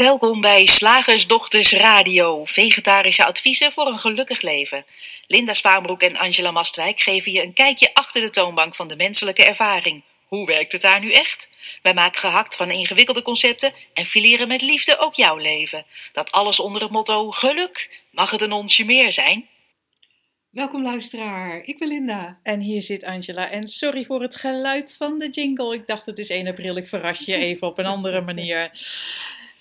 Welkom bij Slagersdochters Radio, vegetarische adviezen voor een gelukkig leven. Linda Spaanbroek en Angela Mastwijk geven je een kijkje achter de toonbank van de menselijke ervaring. Hoe werkt het daar nu echt? Wij maken gehakt van ingewikkelde concepten en fileren met liefde ook jouw leven. Dat alles onder het motto geluk. Mag het een onsje meer zijn? Welkom luisteraar, ik ben Linda. En hier zit Angela. En sorry voor het geluid van de jingle. Ik dacht het is 1 april, ik verras je even op een andere manier.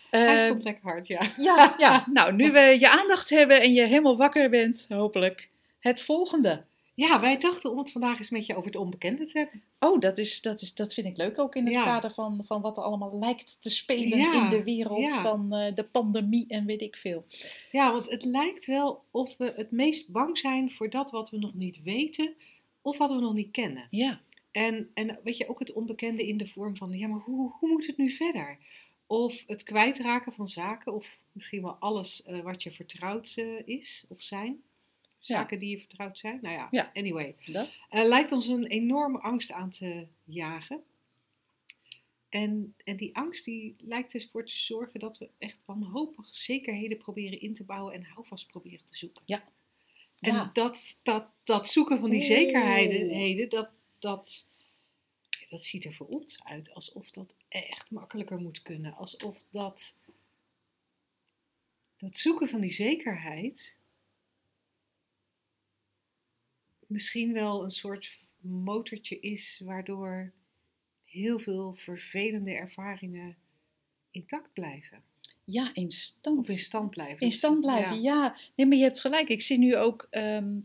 Hij Eh, stond lekker hard, ja. ja, ja, nou nu we je aandacht hebben en je helemaal wakker bent, hopelijk, het volgende. Ja, wij dachten om het vandaag eens met je over het onbekende te hebben. Oh, dat, is, dat, is, dat vind ik leuk ook in het Ja. kader van, van wat er allemaal lijkt te spelen Ja, in de wereld ja. van eh, de pandemie en weet ik veel. Ja, want het lijkt wel of we het meest bang zijn voor dat wat we nog niet weten of wat we nog niet kennen. Ja, En, en weet je, ook het onbekende in de vorm van, ja, maar hoe, hoe moet het nu verder? Of het kwijtraken van zaken, of misschien wel alles eh, wat je vertrouwd eh, is of zijn. Zaken die je vertrouwd zijn. Nou ja, Ja. anyway. dat. Eh, lijkt ons een enorme angst aan te jagen. En, en die angst die lijkt dus voor te zorgen dat we echt wanhopig zekerheden proberen in te bouwen en houvast proberen te zoeken. Ja. En Ja. dat, dat, dat zoeken van die zekerheden, heden, dat, dat, dat ziet er voor ons uit alsof dat echt makkelijker moet kunnen. Alsof dat, dat zoeken van die zekerheid misschien wel een soort motortje is waardoor heel veel vervelende ervaringen intact blijven. Ja, in stand. Of in stand blijven. In stand blijven, ja. Nee, maar je hebt gelijk. Ik zie nu ook, ehm,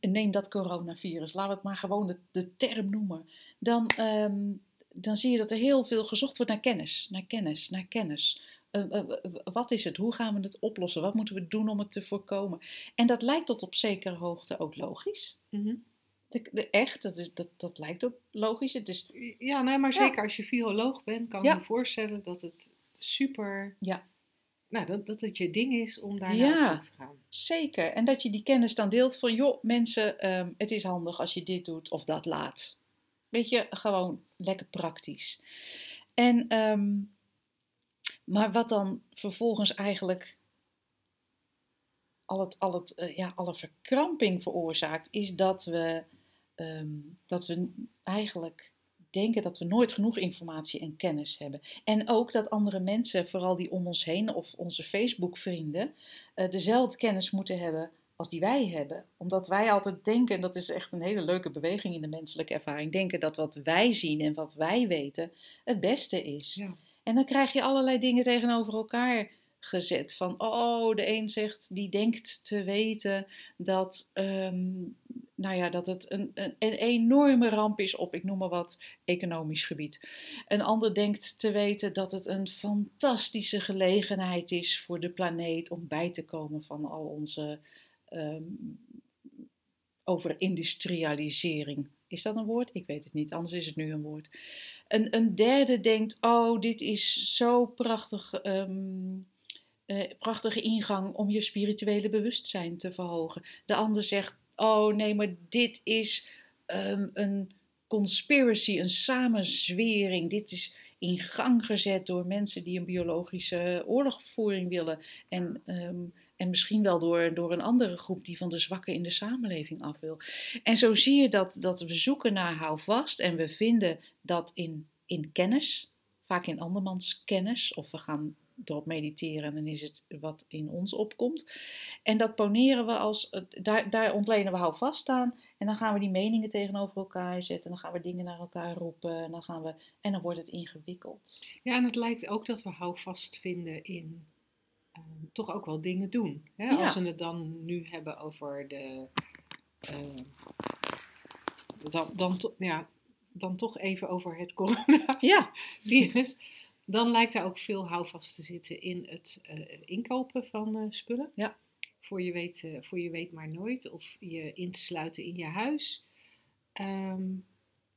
neem dat coronavirus, laten we het maar gewoon de, de term noemen. Dan, ehm, dan zie je dat er heel veel gezocht wordt naar kennis, naar kennis, naar kennis. Eh, eh, wat is het? Hoe gaan we het oplossen? Wat moeten we doen om het te voorkomen? En dat lijkt tot op zekere hoogte ook logisch. Mhm. De, de- echt, dat, is, dat, dat lijkt ook logisch. Het is, Ja, nee, maar Ja. zeker als je viroloog bent, kan Ja. ik me voorstellen dat het super. Ja. Nou, dat, dat het je ding is om daar Ja. naar op te gaan. Zeker. En dat je die kennis dan deelt van, joh, mensen, ehm, het is handig als je dit doet of dat laat. Weet je, gewoon lekker praktisch. En, ehm, maar wat dan vervolgens eigenlijk al, het, al, het, eh, ja, alle verkramping veroorzaakt, is dat we, ehm, dat we eigenlijk denken dat we nooit genoeg informatie en kennis hebben. En ook dat andere mensen, vooral die om ons heen of onze Facebook-vrienden, eh, dezelfde kennis moeten hebben als die wij hebben. Omdat wij altijd denken, en dat is echt een hele leuke beweging in de menselijke ervaring, denken dat wat wij zien en wat wij weten het beste is. Ja. En dan krijg je allerlei dingen tegenover elkaar gezet. Van, oh, de een zegt, die denkt te weten dat, ehm, nou ja, dat het een, een, een enorme ramp is op, ik noem maar wat, economisch gebied. Een ander denkt te weten dat het een fantastische gelegenheid is voor de planeet om bij te komen van al onze ehm, over industrialisering. Is dat een woord? Ik weet het niet, anders is het nu een woord. Een, een derde denkt, oh, dit is zo prachtig, ehm, eh, prachtige ingang om je spirituele bewustzijn te verhogen. De ander zegt, oh nee, maar dit is ehm, een conspiracy, een samenzwering. Dit is in gang gezet door mensen die een biologische oorlogvoering willen. En, ehm, en misschien wel door, door een andere groep die van de zwakken in de samenleving af wil. En zo zie je dat, dat we zoeken naar houvast en we vinden dat in, in kennis, vaak in andermans kennis, of we gaan erop mediteren en dan is het wat in ons opkomt. En dat poneren we als, daar, daar ontlenen we houvast aan en dan gaan we die meningen tegenover elkaar zetten, dan gaan we dingen naar elkaar roepen en dan, gaan we, en dan wordt het ingewikkeld. ja, en het lijkt ook dat we houvast vinden in ehm, toch ook wel dingen doen. Hè? Ja. Als we het dan nu hebben over de. ehm, dan, dan, ja, dan toch even over het coronavirus. Ja, Dan lijkt daar ook veel houvast te zitten in het eh, inkopen van eh, spullen. Ja. Voor je, weet, eh, voor je weet maar nooit. Of je in te sluiten in je huis. Ehm,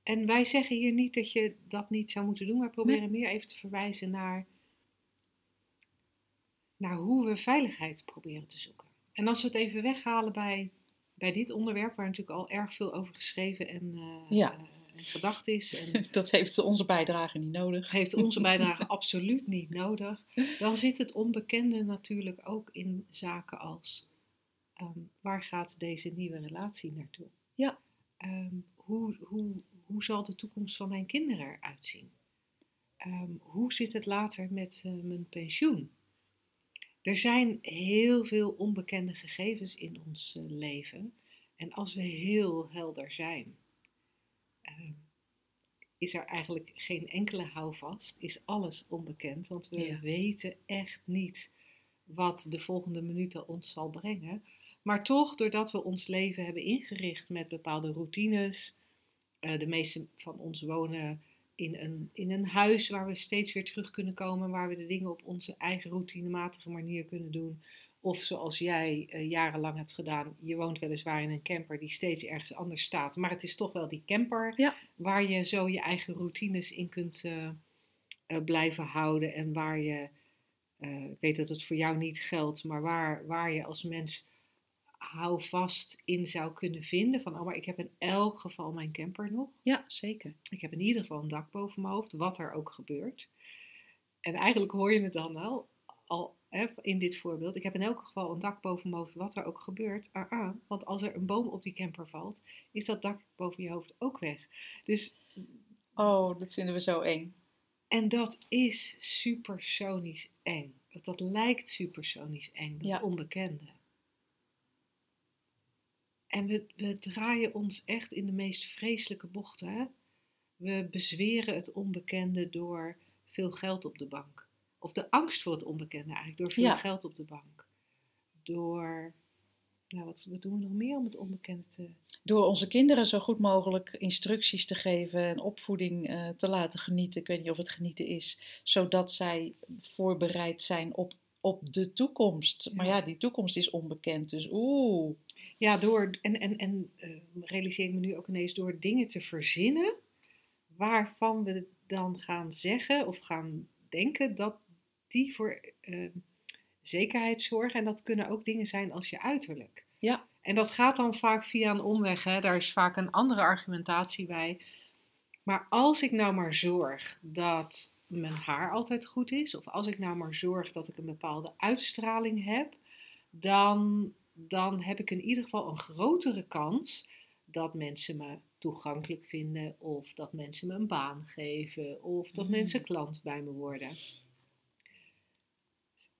en wij zeggen hier niet dat je dat niet zou moeten doen. Maar proberen meer even te verwijzen naar, naar hoe we veiligheid proberen te zoeken. En als we het even weghalen bij bij dit onderwerp, waar natuurlijk al erg veel over geschreven en, eh, Ja. eh, en gedacht is, en Dat heeft onze bijdrage niet nodig. heeft onze bijdrage absoluut niet nodig, dan zit het onbekende natuurlijk ook in zaken als ehm, waar gaat deze nieuwe relatie naartoe? Ja. Ehm, hoe, hoe, hoe zal de toekomst van mijn kinderen eruit zien? Ehm, hoe zit het later met eh, mijn pensioen? Er zijn heel veel onbekende gegevens in ons eh, leven. En als we heel helder zijn, ehm, is er eigenlijk geen enkele houvast, is alles onbekend. Want we Ja. weten echt niet wat de volgende minuten ons zal brengen. Maar toch, doordat we ons leven hebben ingericht met bepaalde routines, eh, de meeste van ons wonen in een, in een huis waar we steeds weer terug kunnen komen, waar we de dingen op onze eigen routinematige manier kunnen doen. Of zoals jij eh, jarenlang hebt gedaan, je woont weliswaar in een camper die steeds ergens anders staat, maar het is toch wel die camper Ja. waar je zo je eigen routines in kunt eh, eh, blijven houden en waar je, ik weet dat het voor jou niet geldt, maar waar, waar je als mens houvast in zou kunnen vinden. Van, oh, maar ik heb in elk geval mijn camper nog. Ja, zeker. Ik heb in ieder geval een dak boven mijn hoofd, wat er ook gebeurt. En eigenlijk hoor je het dan al, al hè, in dit voorbeeld. Ik heb in elk geval een dak boven mijn hoofd, wat er ook gebeurt. Ah, ah, want als er een boom op die camper valt, is dat dak boven je hoofd ook weg. Dus, Oh, dat vinden we zo eng. en dat is supersonisch eng. Dat, dat lijkt supersonisch eng, dat Ja. onbekende. En we, we draaien ons echt in de meest vreselijke bochten. Hè? We bezweren het onbekende door veel geld op de bank. Of de angst voor het onbekende eigenlijk, door veel Ja. geld op de bank. Door, nou wat, wat doen we nog meer om het onbekende te... Door onze kinderen zo goed mogelijk instructies te geven en opvoeding eh, te laten genieten. Ik weet niet of het genieten is, zodat zij voorbereid zijn op, op de toekomst. Maar ja, die toekomst is onbekend, dus oeh. Ja, door, en, en, en eh, realiseer ik me nu ook ineens door dingen te verzinnen waarvan we dan gaan zeggen of gaan denken dat die voor eh, zekerheid zorgen. En dat kunnen ook dingen zijn als je uiterlijk. Ja. En dat gaat dan vaak via een omweg. Hè? Daar is vaak een andere argumentatie bij. Maar als ik nou maar zorg dat mijn haar altijd goed is, of als ik nou maar zorg dat ik een bepaalde uitstraling heb, dan, dan heb ik in ieder geval een grotere kans dat mensen me toegankelijk vinden, of dat mensen me een baan geven, of dat Mm. mensen klant bij me worden.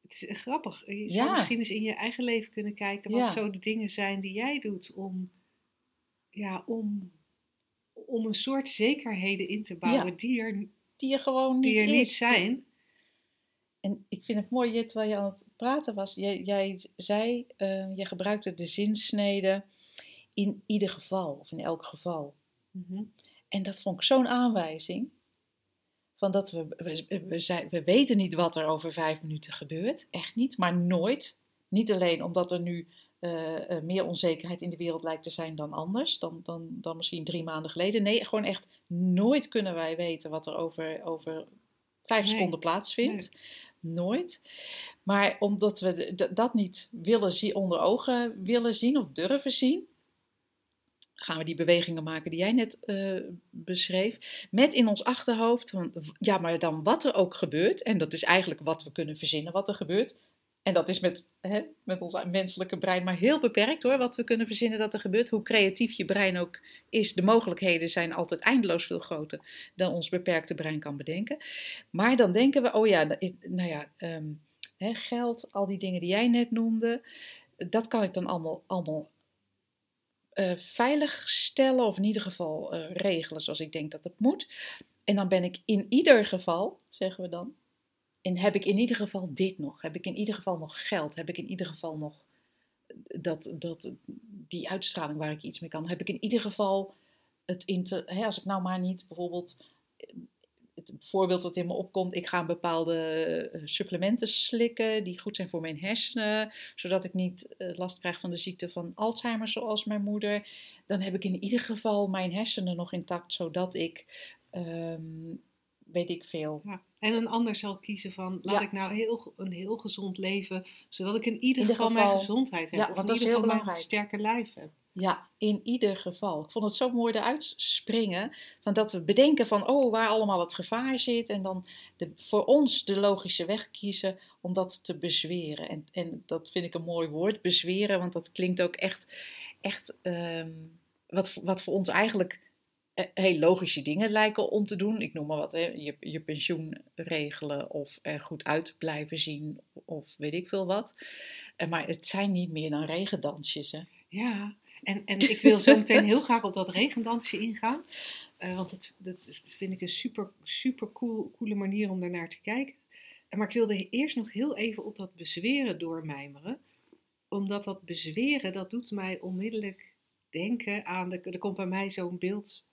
Het is grappig. Je zou Ja. misschien eens in je eigen leven kunnen kijken wat Ja. zo de dingen zijn die jij doet om, ja, om, om een soort zekerheden in te bouwen Ja. die er, Die er gewoon niet die er niet zijn. En ik vind het mooi, Jit, terwijl je aan het praten was. Jij, jij zei, eh, je gebruikte de zinsnede in ieder geval, of in elk geval. Mhm. En dat vond ik zo'n aanwijzing. Van dat we, we, we, zijn, we weten niet wat er over vijf minuten gebeurt. Echt niet, maar nooit. Niet alleen omdat er nu eh, eh, meer onzekerheid in de wereld lijkt te zijn dan anders. Dan, dan, dan misschien drie maanden geleden. Nee, gewoon echt nooit kunnen wij weten wat er over, over vijf Nee. seconden plaatsvindt. Nooit. Maar omdat we dat niet willen zien, onder ogen willen zien of durven zien, gaan we die bewegingen maken die jij net eh, beschreef. Met in ons achterhoofd, ja, maar dan wat er ook gebeurt, en dat is eigenlijk wat we kunnen verzinnen wat er gebeurt. En dat is met, hè, met ons menselijke brein maar heel beperkt hoor, wat we kunnen verzinnen dat er gebeurt. Hoe creatief je brein ook is, de mogelijkheden zijn altijd eindeloos veel groter dan ons beperkte brein kan bedenken. Maar dan denken we, oh ja, nou ja, ehm, hè, geld, al die dingen die jij net noemde, dat kan ik dan allemaal, allemaal uh, veilig stellen, of in ieder geval uh, regelen zoals ik denk dat het moet. En dan ben ik in ieder geval, zeggen we dan, en heb ik in ieder geval dit nog? Heb ik in ieder geval nog geld? Heb ik in ieder geval nog dat, dat, die uitstraling waar ik iets mee kan? Heb ik in ieder geval het inter, hè, als ik nou maar niet bijvoorbeeld het voorbeeld wat in me opkomt, ik ga bepaalde supplementen slikken die goed zijn voor mijn hersenen, zodat ik niet last krijg van de ziekte van Alzheimer zoals mijn moeder. Dan heb ik in ieder geval mijn hersenen nog intact, zodat ik, um, weet ik veel. Ja. En een ander zal kiezen van, laat Ja. ik nou heel, een heel gezond leven, zodat ik in ieder, ieder geval, geval- mijn gezondheid heb. Ja, of want in dat is ieder heel geval mijn belangrijk. sterke lijf heb. Ja, in ieder geval. Ik vond het zo mooi eruit springen. Van dat we bedenken van, oh, waar allemaal het gevaar zit. En dan de, voor ons de logische weg kiezen om dat te bezweren. En, en dat vind ik een mooi woord, bezweren. Want dat klinkt ook echt, echt ehm, wat, wat voor ons eigenlijk heel logische dingen lijken om te doen. Ik noem maar wat, hè. Je, je pensioen regelen of er goed uit blijven zien of weet ik veel wat. Eh, Maar het zijn niet meer dan regendansjes. Hè. Ja, en, en ik wil zo meteen heel graag op dat regendansje ingaan. Eh, want dat, dat vind ik een super, super cool, coole manier om daarnaar te kijken. Eh, Maar ik wilde eerst nog heel even op dat bezweren doormijmeren. Omdat dat bezweren, dat doet mij onmiddellijk denken aan... De, er komt bij mij zo'n beeld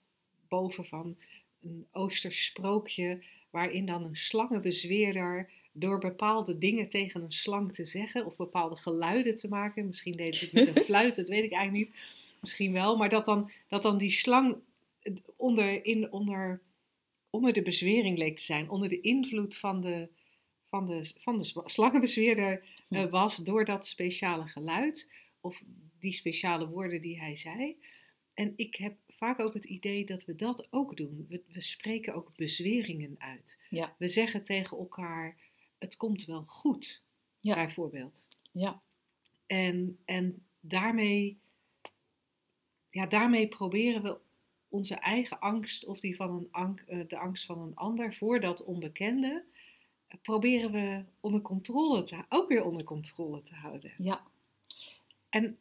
boven van een Oosters sprookje... waarin dan een slangenbezweerder door bepaalde dingen tegen een slang te zeggen... of bepaalde geluiden te maken. Misschien deed hij het met een fluit, dat weet ik eigenlijk niet. Misschien wel, maar dat dan, dat dan die slang onder, in, onder, onder de bezwering leek te zijn. Onder de invloed van de, van de, van de sla- slangenbezweerder eh, was door dat speciale geluid. Of die speciale woorden die hij zei. En ik heb vaak ook het idee dat we dat ook doen. We, we spreken ook bezweringen uit. Ja. We zeggen tegen elkaar, het komt wel goed, Ja. bijvoorbeeld. Ja, En, en daarmee, ja, daarmee proberen we onze eigen angst of die van een ang- eh, de angst van een ander voor dat onbekende, eh, proberen we onder controle te, ook weer onder controle te houden. ja. En,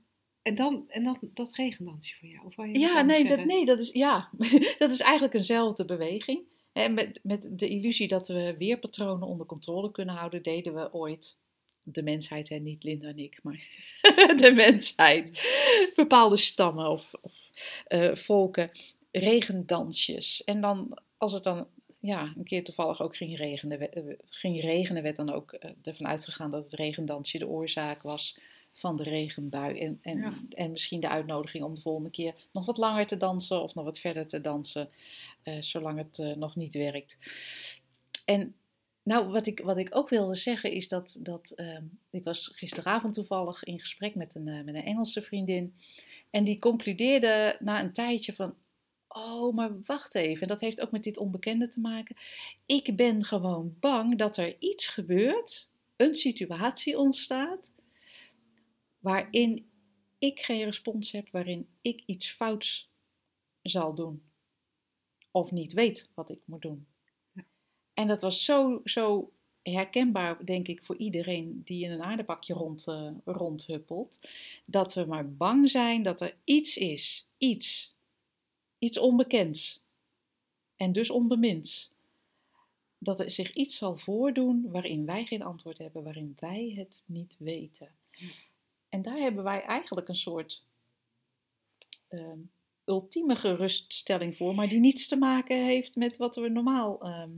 en dan, en dan dat regendansje van jou. Of je Ja, nee, dat, nee, dat is, ja. dat is eigenlijk eenzelfde beweging. En met, met de illusie dat we weerpatronen onder controle kunnen houden, deden we ooit, de mensheid, en niet Linda en ik, maar de mensheid, bepaalde stammen of, of eh, volken, regendansjes. En dan, als het dan ja, een keer toevallig ook ging regenen, eh, ging regenen werd dan ook eh, ervan uitgegaan dat het regendansje de oorzaak was van de regenbui. En, en, Ja. en misschien de uitnodiging om de volgende keer nog wat langer te dansen of nog wat verder te dansen, eh, zolang het eh, nog niet werkt. En nou, wat ik, wat ik ook wilde zeggen is dat, dat ehm, ik was gisteravond toevallig in gesprek met een, eh, met een Engelse vriendin. En die concludeerde na een tijdje van, oh, maar wacht even, dat heeft ook met dit onbekende te maken. Ik ben gewoon bang dat er iets gebeurt, een situatie ontstaat, waarin ik geen respons heb, waarin ik iets fouts zal doen. Of niet weet wat ik moet doen. Ja. En dat was zo, zo herkenbaar, denk ik, voor iedereen die in een aardebakje rond, eh, rondhuppelt. Dat we maar bang zijn dat er iets is, iets, iets onbekends. En dus onbeminds. Dat er zich iets zal voordoen waarin wij geen antwoord hebben, waarin wij het niet weten. En daar hebben wij eigenlijk een soort ehm, ultieme geruststelling voor, maar die niets te maken heeft met wat we normaal ehm,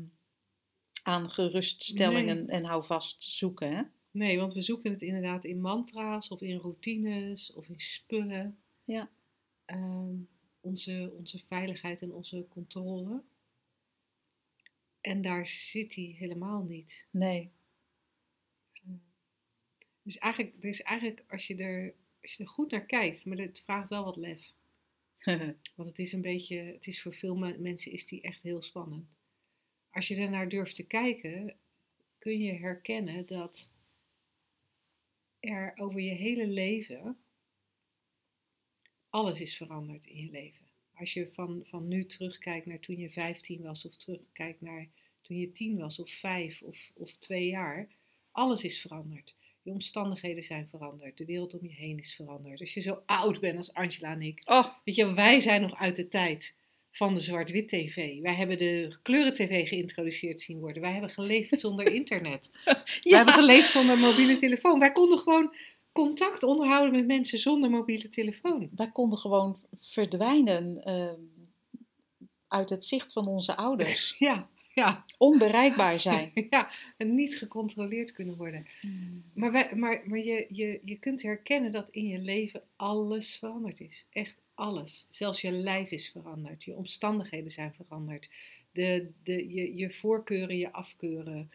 aan geruststellingen en houvast zoeken. Hè? Nee, want we zoeken het inderdaad in mantra's of in routines of in spullen. Ja. Ehm, onze, onze veiligheid en onze controle. En daar zit hij helemaal niet. Nee. Dus eigenlijk, eigenlijk als, je er, als je er goed naar kijkt, maar het vraagt wel wat lef. Want het is een beetje, het is voor veel me- mensen is die echt heel spannend. Als je er naar durft te kijken, kun je herkennen dat er over je hele leven alles is veranderd in je leven. Als je van, van nu terugkijkt naar toen je 15 was, of terugkijkt naar toen je 10 was, of 5 of, of 2 jaar, alles is veranderd. Je omstandigheden zijn veranderd. De wereld om je heen is veranderd. Als je zo oud bent als Angela en ik, Oh, Weet je, wij zijn nog uit de tijd van de zwart-wit tv. Wij hebben de kleuren-tv geïntroduceerd zien worden. Wij hebben geleefd zonder internet. Wij ja. hebben geleefd zonder mobiele telefoon. Wij konden gewoon contact onderhouden met mensen zonder mobiele telefoon. Wij konden gewoon verdwijnen ehm, uit het zicht van onze ouders. Ja, ja, Onbereikbaar zijn. ja. En niet gecontroleerd kunnen worden. Maar, wij, maar, maar je, je, je kunt herkennen dat in je leven alles veranderd is. Echt alles. Zelfs je lijf is veranderd. Je omstandigheden zijn veranderd. De, de, je, je voorkeuren, je afkeuren.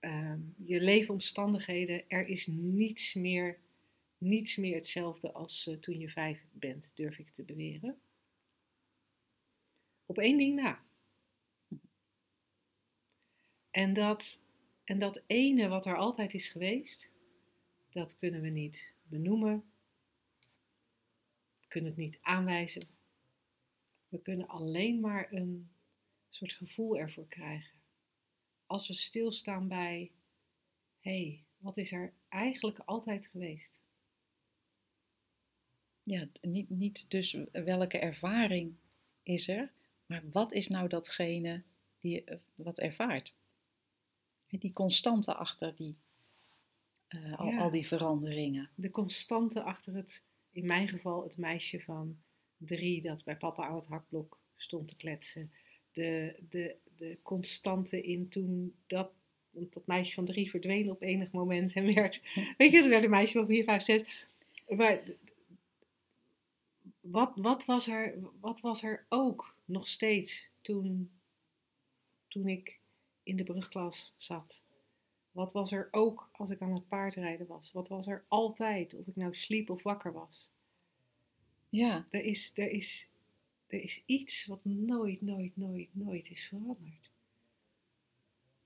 ehm, je leefomstandigheden. Er is niets meer niets meer hetzelfde als eh, toen je vijf bent, durf ik te beweren. Op één ding na. En dat, en dat ene wat er altijd is geweest, dat kunnen we niet benoemen. We kunnen het niet aanwijzen. We kunnen alleen maar een soort gevoel ervoor krijgen. Als we stilstaan bij, hé, hey, wat is er eigenlijk altijd geweest? Ja, niet, niet dus welke ervaring is er, maar wat is nou datgene die je wat ervaart? Die constante achter die, uh, al, Ja. al die veranderingen. De constante achter het, in mijn geval, het meisje van drie dat bij papa aan het hakblok stond te kletsen. De, de, de constante in toen dat, dat meisje van drie verdween op enig moment en werd, weet je, er werd een meisje van vier, vijf, zes. Maar wat, wat, was er, wat was er ook nog steeds toen, toen ik in de brugklas zat? Wat was er ook als ik aan het paardrijden was? Wat was er altijd, of ik nou sliep of wakker was? Ja, Er is, er is, er is iets wat nooit, nooit, nooit, nooit is veranderd.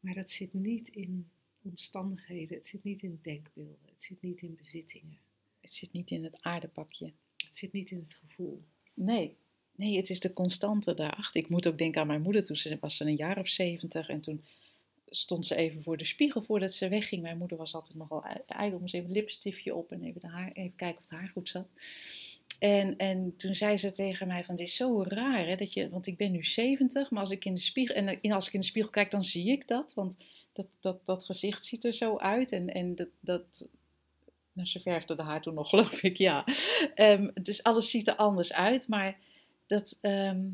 Maar dat zit niet in omstandigheden, het zit niet in denkbeelden, het zit niet in bezittingen, het zit niet in het aardepakje. het zit niet in het gevoel. Nee, nee, het is de constante daarachter. Ik moet ook denken aan mijn moeder. Toen ze, was ze een jaar of zeventig en toen stond ze even voor de spiegel voordat ze wegging. Mijn moeder was altijd nogal ijdel. Moest even een lipstiftje op en even, de haar, even kijken of het haar goed zat. En, en toen zei ze tegen mij van, het is zo raar, hè, dat je, want ik ben nu 70, maar als ik in de spiegel, en en als ik in de spiegel kijk, dan zie ik dat, want dat, dat, dat gezicht ziet er zo uit en, en dat, dat, nou, ze verfde de haar toen nog, geloof ik, ja. Ehm, dus alles ziet er anders uit, maar dat, ehm,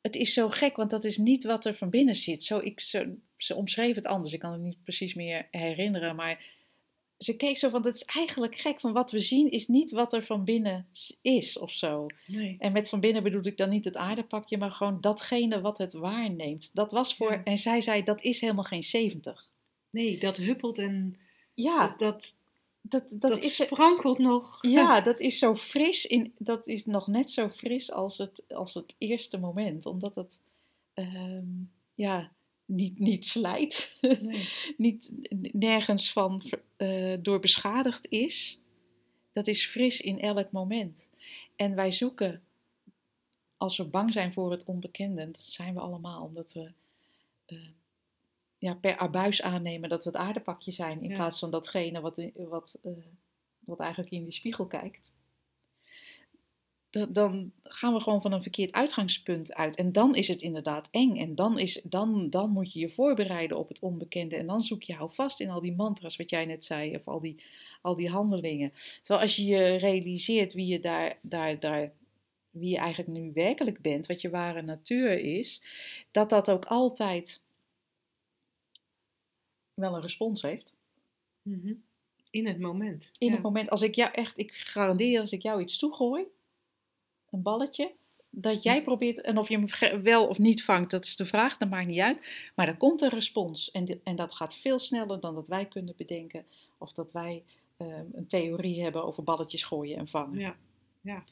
het is zo gek, want dat is niet wat er van binnen zit. Zo, ik, zo, ze omschreef het anders, ik kan het niet precies meer herinneren, maar ze keek zo van, het is eigenlijk gek, van wat we zien is niet wat er van binnen is of zo. Nee. En met van binnen bedoel ik dan niet het aardepakje, maar gewoon datgene wat het waarneemt. Dat was voor, Ja. en zij zei, dat is helemaal geen 70. nee, dat huppelt en Ja, dat, dat, dat, dat, dat, is... sprankelt nog. Ja, dat is zo fris. In, dat is nog net zo fris als het, als het eerste moment. Omdat het ehm, ja, niet, niet slijt. Nee. niet nergens van eh, door beschadigd is. Dat is fris in elk moment. En wij zoeken, als we bang zijn voor het onbekende, en dat zijn we allemaal, omdat we eh, ja, per abuis aannemen dat we het aardepakje zijn, in Ja. plaats van datgene wat, wat, eh, wat eigenlijk in die spiegel kijkt. Da- Dan gaan we gewoon van een verkeerd uitgangspunt uit. En dan is het inderdaad eng. En dan, is, dan, dan moet je je voorbereiden op het onbekende. En dan zoek je hou vast in al die mantras, wat jij net zei, of al die, al die handelingen. Terwijl als je je realiseert wie je, daar, daar, daar, wie je eigenlijk nu werkelijk bent, wat je ware natuur is, dat dat ook altijd wel een respons heeft. Mhm. In het moment. In ja. het moment, als ik jou echt, ik garandeer als ik jou iets toegooi, een balletje, dat jij probeert, en of je hem wel of niet vangt, dat is de vraag, dat maakt niet uit. Maar er komt een respons en, en dat gaat veel sneller dan dat wij kunnen bedenken. Of dat wij ehm, een theorie hebben over balletjes gooien en vangen. Ja, ja.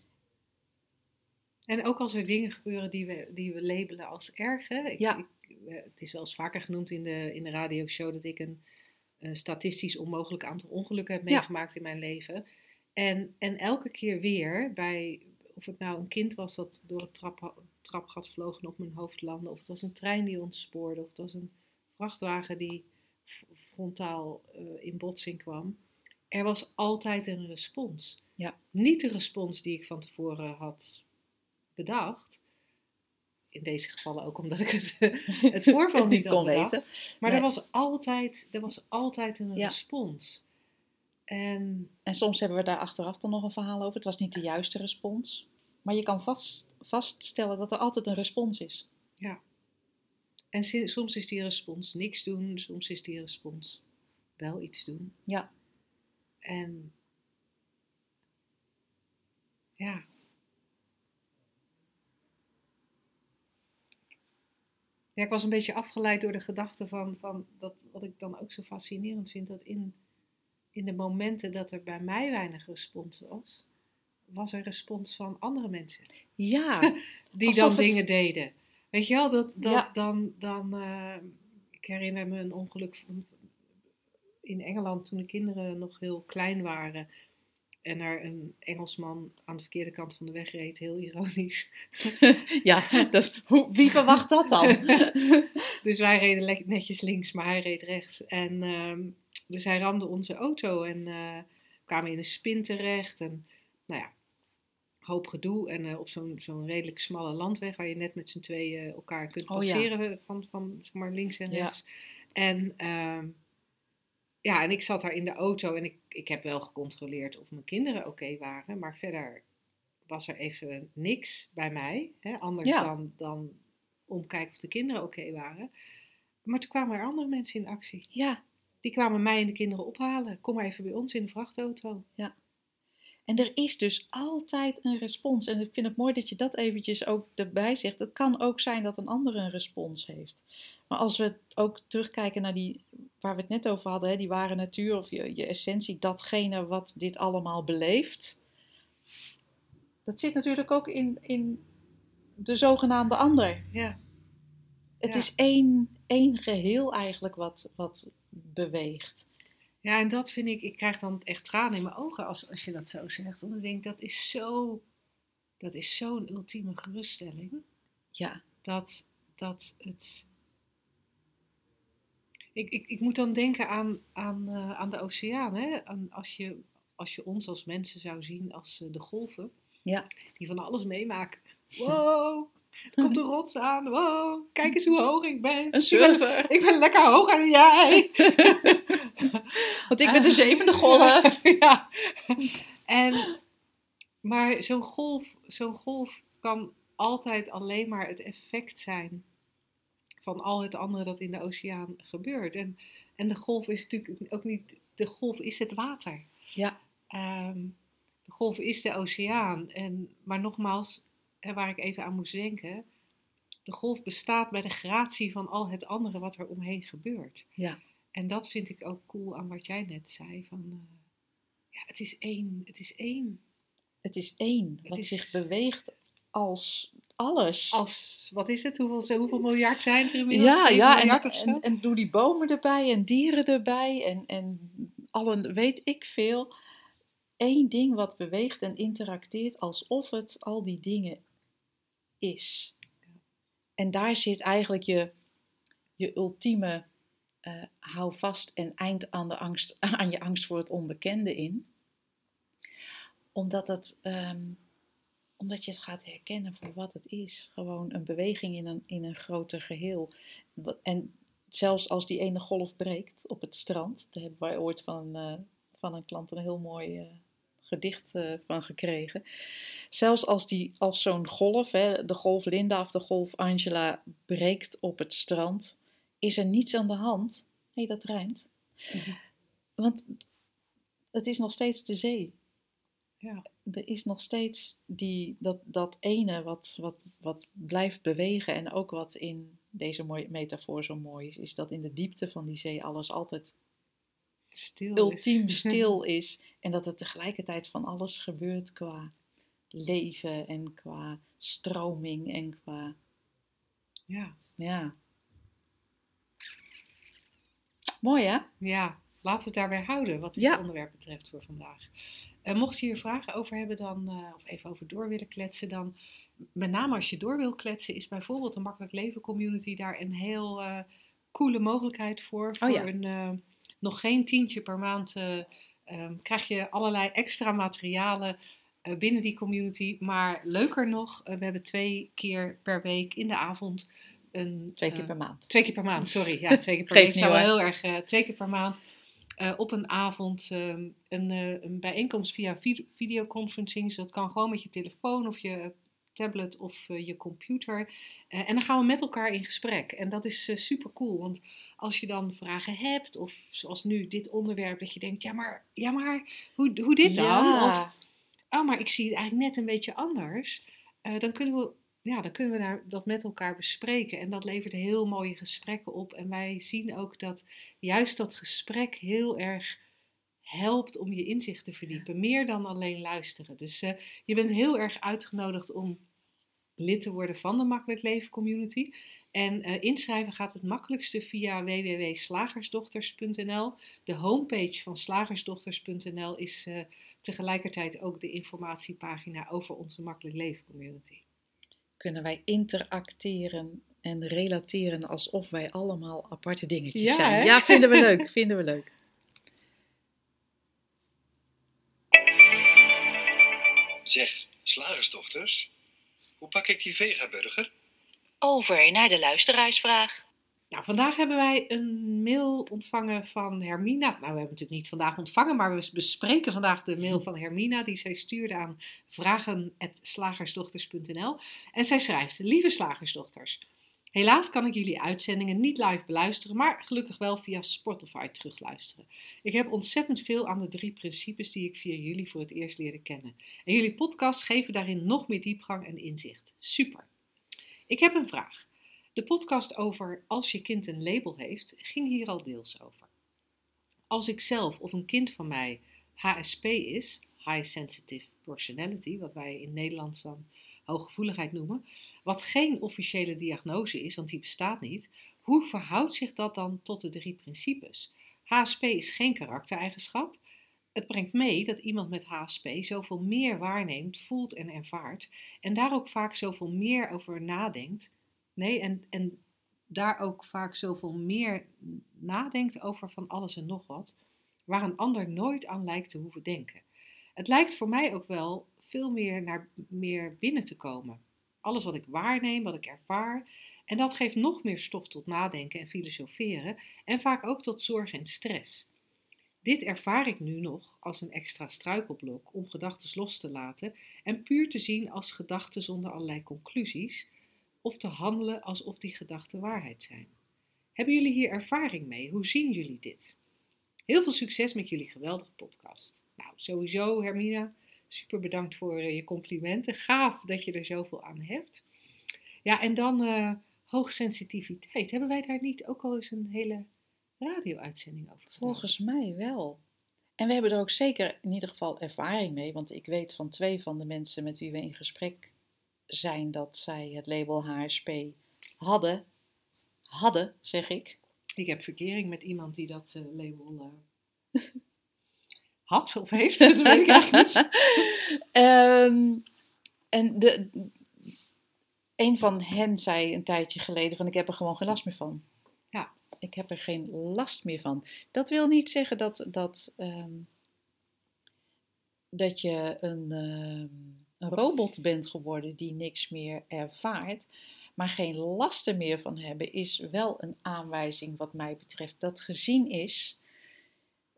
En ook als er dingen gebeuren die we, die we labelen als erg. Hè? Ik, Ja. ik- het is wel eens vaker genoemd in de, in de radioshow dat ik een statistisch onmogelijk aantal ongelukken heb Ja. meegemaakt in mijn leven. En, en elke keer weer, bij, of het nou een kind was dat door het trap, trapgat vloog en op mijn hoofd landde, of het was een trein die ons spoorde, of het was een vrachtwagen die frontaal eh, in botsing kwam. Er was altijd een respons. Ja. Niet de respons die ik van tevoren had bedacht. In deze gevallen ook omdat ik het, het voorval niet, kon bedacht. weten. Maar Nee. er, was altijd, er was altijd een Ja. respons. En En soms hebben we daar achteraf dan nog een verhaal over. Het was niet de juiste respons. Maar je kan vast, vaststellen dat er altijd een respons is. En si- soms is die respons niks doen, soms is die respons wel iets doen. Ja. En ja. Ja, ik was een beetje afgeleid door de gedachte van, van dat, wat ik dan ook zo fascinerend vind, dat in, in de momenten dat er bij mij weinig respons was, was er respons van andere mensen. Ja, Die Alsof dan het- dingen deden. Weet je wel, dat, dat Ja. dan, dan eh, ik herinner me een ongeluk van- in Engeland toen de kinderen nog heel klein waren. En er een Engelsman aan de verkeerde kant van de weg reed, heel ironisch. ja dat, hoe, wie verwacht dat dan? Dus wij reden netjes links, maar hij reed rechts. En ehm, dus hij ramde onze auto en eh, kwamen in een spin terecht. En nou ja, hoop gedoe. En eh, op zo'n zo'n redelijk smalle landweg waar je net met z'n tweeën elkaar kunt Oh ja. passeren van, van zeg maar links en Ja. rechts. En ehm, ja, en ik zat daar in de auto en ik, ik heb wel gecontroleerd of mijn kinderen oké waren. Maar verder was er even niks bij mij. Hè, anders Ja. dan, dan omkijken of de kinderen oké waren. Maar toen kwamen er andere mensen in actie. ja, Die kwamen mij en de kinderen ophalen. Kom maar even bij ons in de vrachtauto. En er is dus altijd een respons. En ik vind het mooi dat je dat eventjes ook erbij zegt. Het kan ook zijn dat een ander een respons heeft. Maar als we ook terugkijken naar die, waar we het net over hadden, hè, die ware natuur of je, je essentie, datgene wat dit allemaal beleeft. Dat zit natuurlijk ook in, in de zogenaamde ander. Ja, Het Ja. is één, één geheel eigenlijk wat, wat beweegt. Ja en dat vind ik, ik krijg dan echt tranen in mijn ogen als, als je dat zo zegt. Want ik denk, dat is zo, dat is zo'n ultieme geruststelling. Ja, dat, dat het. Ik, ik, ik moet dan denken aan, aan, eh, aan de oceaan. Hè? Aan als, je, als je ons als mensen zou zien als eh, de golven, ja, die van alles meemaken. Wow, er komt een rots aan. Wow, kijk eens hoe hoog ik ben. een Ik ben, surfer. ik ben lekker hoger dan jij. Want ik ben de zevende golf. ja. En, maar zo'n golf, zo'n golf kan altijd alleen maar het effect zijn van al het andere dat in de oceaan gebeurt. En, en de golf is natuurlijk ook niet, de golf is het water. Ja, Ehm, de golf is de oceaan. En, maar nogmaals, waar ik even aan moest denken, de golf bestaat bij de gratie van al het andere wat er omheen gebeurt. ja. En dat vind ik ook cool aan wat jij net zei. Van, eh, ja, het is één. Het is één. Het is één, Het wat is- zich beweegt als alles. Als, wat is het? Hoeveel, hoeveel miljard zijn er inmiddels? ja, ja en, en doe die bomen erbij en dieren erbij en, en allen, weet ik veel. Eén ding wat beweegt en interacteert alsof het al die dingen is. En daar zit eigenlijk je, je ultieme eh, hou vast en eind aan, de angst, aan je angst voor het onbekende in. Omdat, het, ehm, omdat je het gaat herkennen voor wat het is. Gewoon een beweging in een, in een groter geheel. En zelfs als die ene golf breekt op het strand, daar hebben wij ooit van, eh, van een klant een heel mooi eh, gedicht van gekregen. Zelfs als, die, als zo'n golf, hè, de golf Linda of de golf Angela, breekt op het strand, is er niets aan de hand. Hé, dat rijmt. Mhm. Want het is nog steeds de zee. Ja. Er is nog steeds die, dat, dat ene wat, wat, wat blijft bewegen. En ook wat in deze mooie metafoor zo mooi is, is dat in de diepte van die zee alles altijd Stil ultiem is. stil is. En dat er tegelijkertijd van alles gebeurt qua leven en qua stroming en qua. ja. Ja. Mooi hè? ja, laten we het daarbij houden wat dit Ja. onderwerp betreft voor vandaag. En mocht je hier vragen over hebben, dan, eh, of even over door willen kletsen, dan met name als je door wil kletsen, is bijvoorbeeld de Makkelijk Leven Community daar een heel eh coole mogelijkheid voor. Voor Oh ja. een, nog geen tientje per maand eh, ehm, krijg je allerlei extra materialen binnen die community. Maar leuker nog, we hebben twee keer per week in de avond een... Twee keer eh, per maand. Twee keer per maand, sorry. Ja, twee keer per zou wel hoor. heel erg. eh, twee keer per maand eh, op een avond ehm, een, eh, een bijeenkomst via vid- videoconferencing. Dus dat kan gewoon met je telefoon of je tablet of eh, je computer. Eh, en dan gaan we met elkaar in gesprek. En dat is super cool. Want als je dan vragen hebt, of zoals nu dit onderwerp, dat je denkt: ja, maar, ja, maar hoe, hoe dit dan? Of, oh, maar ik zie het eigenlijk net een beetje anders. Eh, dan kunnen we, ja, dan kunnen we daar, dat met elkaar bespreken. En dat levert heel mooie gesprekken op. En wij zien ook dat juist dat gesprek heel erg helpt om je inzicht te verdiepen. Meer dan alleen luisteren. Dus eh, je bent heel erg uitgenodigd om lid te worden van de Makkelijk Leven Community. En eh, inschrijven gaat het makkelijkste via www.slagersdochters.nl. De homepage van slagersdochters.nl is eh, tegelijkertijd ook de informatiepagina over onze Makkelijk Leven Community. Kunnen wij interacteren en relateren alsof wij allemaal aparte dingetjes Ja, zijn. hè? Ja, vinden we leuk, vinden we leuk. Zeg, slagersdochters, hoe pak ik die vegaburger? Over naar de luisteraarsvraag. Nou, vandaag hebben wij een mail ontvangen van Hermina. Nou, we hebben het natuurlijk niet vandaag ontvangen, maar we bespreken vandaag de mail van Hermina die zij stuurde aan vragen.slagersdochters.nl. En zij schrijft: Lieve slagersdochters, helaas kan ik jullie uitzendingen niet live beluisteren, maar gelukkig wel via Spotify terugluisteren. Ik heb ontzettend veel aan de drie principes die ik via jullie voor het eerst leerde kennen. En jullie podcasts geven daarin nog meer diepgang en inzicht. Super. Ik heb een vraag. De podcast over Als je kind een label heeft, ging hier al deels over. Als ik zelf of een kind van mij HSP is, High Sensitive Personality, wat wij in Nederlands dan hooggevoeligheid noemen, wat geen officiële diagnose is, want die bestaat niet, hoe verhoudt zich dat dan tot de drie principes? HSP is geen karaktereigenschap. Het brengt mee dat iemand met HSP zoveel meer waarneemt, voelt en ervaart en daar ook vaak zoveel meer over nadenkt Nee, en, en daar ook vaak zoveel meer nadenkt over van alles en nog wat, waar een ander nooit aan lijkt te hoeven denken. Het lijkt voor mij ook wel veel meer naar meer binnen te komen. Alles wat ik waarneem, wat ik ervaar, en dat geeft nog meer stof tot nadenken en filosoferen en vaak ook tot zorg en stress. Dit ervaar ik nu nog als een extra struikelblok om gedachten los te laten en puur te zien als gedachten zonder allerlei conclusies, of te handelen alsof die gedachten waarheid zijn. Hebben jullie hier ervaring mee? Hoe zien jullie dit? Heel veel succes met jullie geweldige podcast. Nou, sowieso Hermina, super bedankt voor eh, je complimenten. Gaaf dat je er zoveel aan hebt. Ja, en dan eh hoogsensitiviteit. Hebben wij daar niet ook al eens een hele radio-uitzending over gedaan? Volgens mij wel. En we hebben er ook zeker in ieder geval ervaring mee, want ik weet van twee van de mensen met wie we in gesprek zijn dat zij het label HSP hadden. Hadden, zeg ik. Ik heb verkering met iemand die dat eh, label eh, had of heeft. Dat weet ik eigenlijk niet. Ehm, en de, een van hen zei een tijdje geleden van ik heb er gewoon geen last meer van. Ja. Ik heb er geen last meer van. Dat wil niet zeggen dat, dat, ehm, dat je een, ehm, een robot bent geworden die niks meer ervaart. Maar geen lasten meer van hebben is wel een aanwijzing wat mij betreft dat gezien is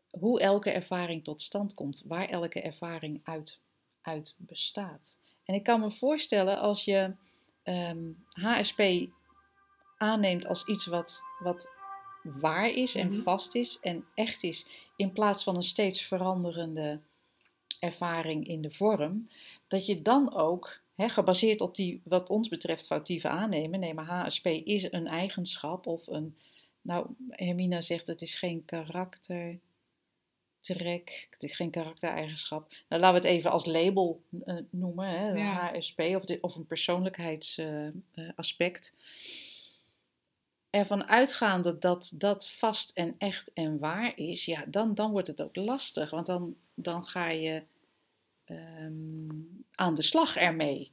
hoe elke ervaring tot stand komt, waar elke ervaring uit, uit bestaat. En ik kan me voorstellen als je ehm, HSP aanneemt als iets wat, wat waar is en Mhm. vast is en echt is, in plaats van een steeds veranderende ervaring in de vorm, dat je dan ook, gebaseerd op die, wat ons betreft, foutieve aannemen, nee, maar HSP is een eigenschap of een, nou, Hermina zegt het is geen karakter trek, het is geen karaktereigenschap. Nou, laten we het even als label eh, noemen, hè, Ja. HSP, of, de, of een persoonlijkheidsaspect. Ervan uitgaande dat dat vast en echt en waar is, ja, dan, dan wordt het ook lastig. Want dan, dan ga je ehm, aan de slag ermee.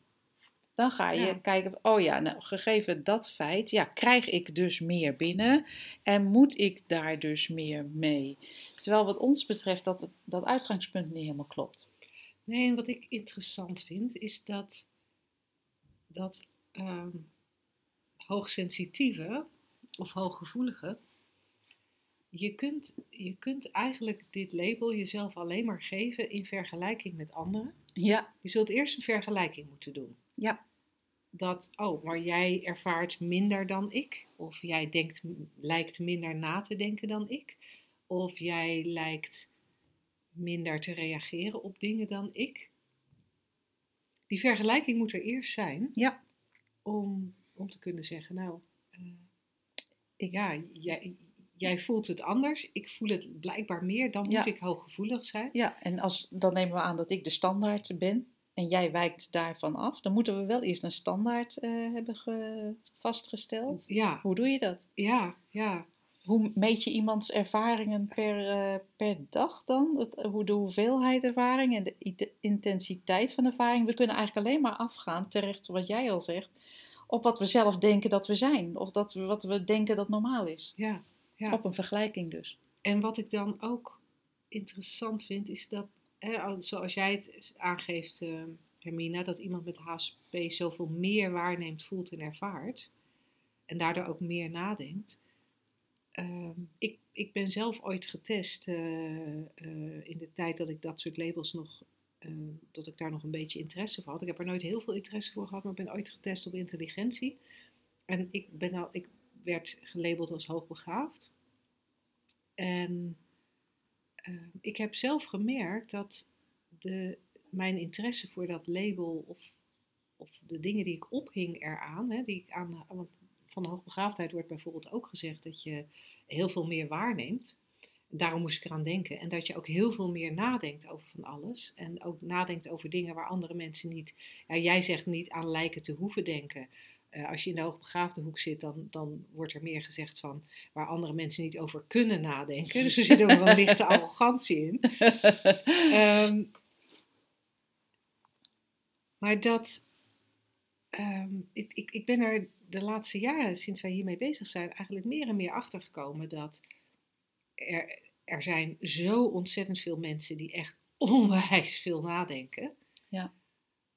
Dan ga je Ja. kijken, oh ja, nou, gegeven dat feit, ja, krijg ik dus meer binnen en moet ik daar dus meer mee? Terwijl wat ons betreft dat, dat uitgangspunt niet helemaal klopt. Nee, en wat ik interessant vind is dat, dat ehm hoogsensitieve of hooggevoelige, je kunt, je kunt eigenlijk dit label jezelf alleen maar geven in vergelijking met anderen. Ja, Je zult eerst een vergelijking moeten doen. ja, Dat, oh, maar jij ervaart minder dan ik. Of jij denkt, lijkt minder na te denken dan ik. Of jij lijkt minder te reageren op dingen dan ik. Die vergelijking moet er eerst zijn ja. om, om te kunnen zeggen, nou, eh, Ik- ja, jij, jij voelt het anders, ik voel het blijkbaar meer, dan moet Ja. ik hooggevoelig zijn. Ja, en als, dan nemen we aan dat ik de standaard ben en jij wijkt daarvan af. Dan moeten we wel eerst een standaard eh, hebben ge- vastgesteld. Ja, Hoe doe je dat? ja, ja. Hoe meet je iemands ervaringen per, eh, per dag dan? Het, hoe de hoeveelheid ervaring en de ite- intensiteit van ervaring. We kunnen eigenlijk alleen maar afgaan, terecht wat jij al zegt, op wat we zelf denken dat we zijn. Of dat we, wat we denken dat normaal is. ja, ja. Op een vergelijking dus. En wat ik dan ook interessant vind, is dat, hè, al- zoals jij het aangeeft, eh, Hermina, dat iemand met HSP zoveel meer waarneemt, voelt en ervaart. En daardoor ook meer nadenkt. Ehm, ik, ik ben zelf ooit getest eh, eh, in de tijd dat ik dat soort labels nog, dat ik daar nog een beetje interesse voor had. Ik heb er nooit heel veel interesse voor gehad, maar ik ben ooit getest op intelligentie. En ik, ben al, ik werd gelabeld als hoogbegaafd. En eh, ik heb zelf gemerkt dat de, mijn interesse voor dat label of, of de dingen die ik ophing eraan, hè, die ik aan, van de hoogbegaafdheid wordt bijvoorbeeld ook gezegd dat je heel veel meer waarneemt. Daarom moest ik eraan denken. En dat je ook heel veel meer nadenkt over van alles. En ook nadenkt over dingen waar andere mensen niet. Ja, jij zegt niet aan lijken te hoeven denken. Eh, als je in de hoogbegaafde hoek zit, dan, dan wordt er meer gezegd van waar andere mensen niet over kunnen nadenken. Dus er zit ook wel een lichte arrogantie in. Ehm, maar dat. ehm, ik, ik, ik ben er de laatste jaren, sinds wij hiermee bezig zijn, eigenlijk meer en meer achter gekomen dat er, er zijn zo ontzettend veel mensen die echt onwijs veel nadenken. Ja.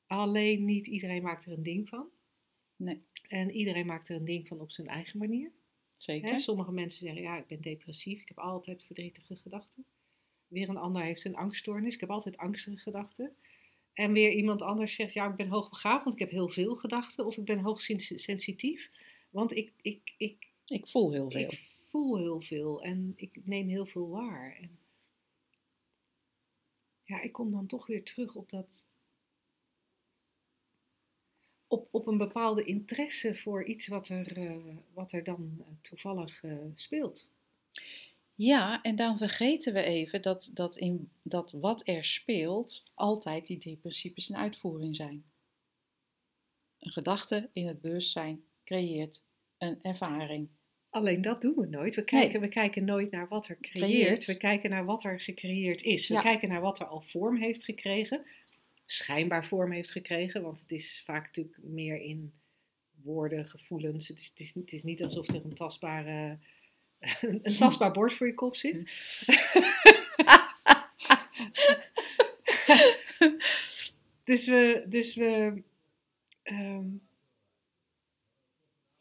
Alleen niet iedereen maakt er een ding van. Nee. En iedereen maakt er een ding van op zijn eigen manier. Zeker. Hè, sommige mensen zeggen, ja, ik ben depressief, ik heb altijd verdrietige gedachten. Weer een ander heeft een angststoornis, ik heb altijd angstige gedachten. En weer iemand anders zegt, ja, ik ben hoogbegaafd, want ik heb heel veel gedachten. Of ik ben hoogsensitief, want ik, ik, ik, Ik voel heel veel. ik voel heel veel en ik neem heel veel waar. En ja, ik kom dan toch weer terug op dat. Op, op een bepaalde interesse voor iets wat er, eh, wat er dan eh, toevallig eh, speelt. Ja, en dan vergeten we even dat, dat, in, dat wat er speelt altijd die drie principes in uitvoering zijn. Een gedachte in het bewustzijn creëert een ervaring. Alleen dat doen we nooit. We kijken, we kijken nooit naar wat er creëert. Creëert. We kijken naar wat er gecreëerd is. We Ja. kijken naar wat er al vorm heeft gekregen. Schijnbaar vorm heeft gekregen. Want het is vaak natuurlijk meer in woorden, gevoelens. Het is, het is, het is niet alsof er een tastbare... Een, een tastbaar bord voor je kop zit. dus we... Dus we ehm,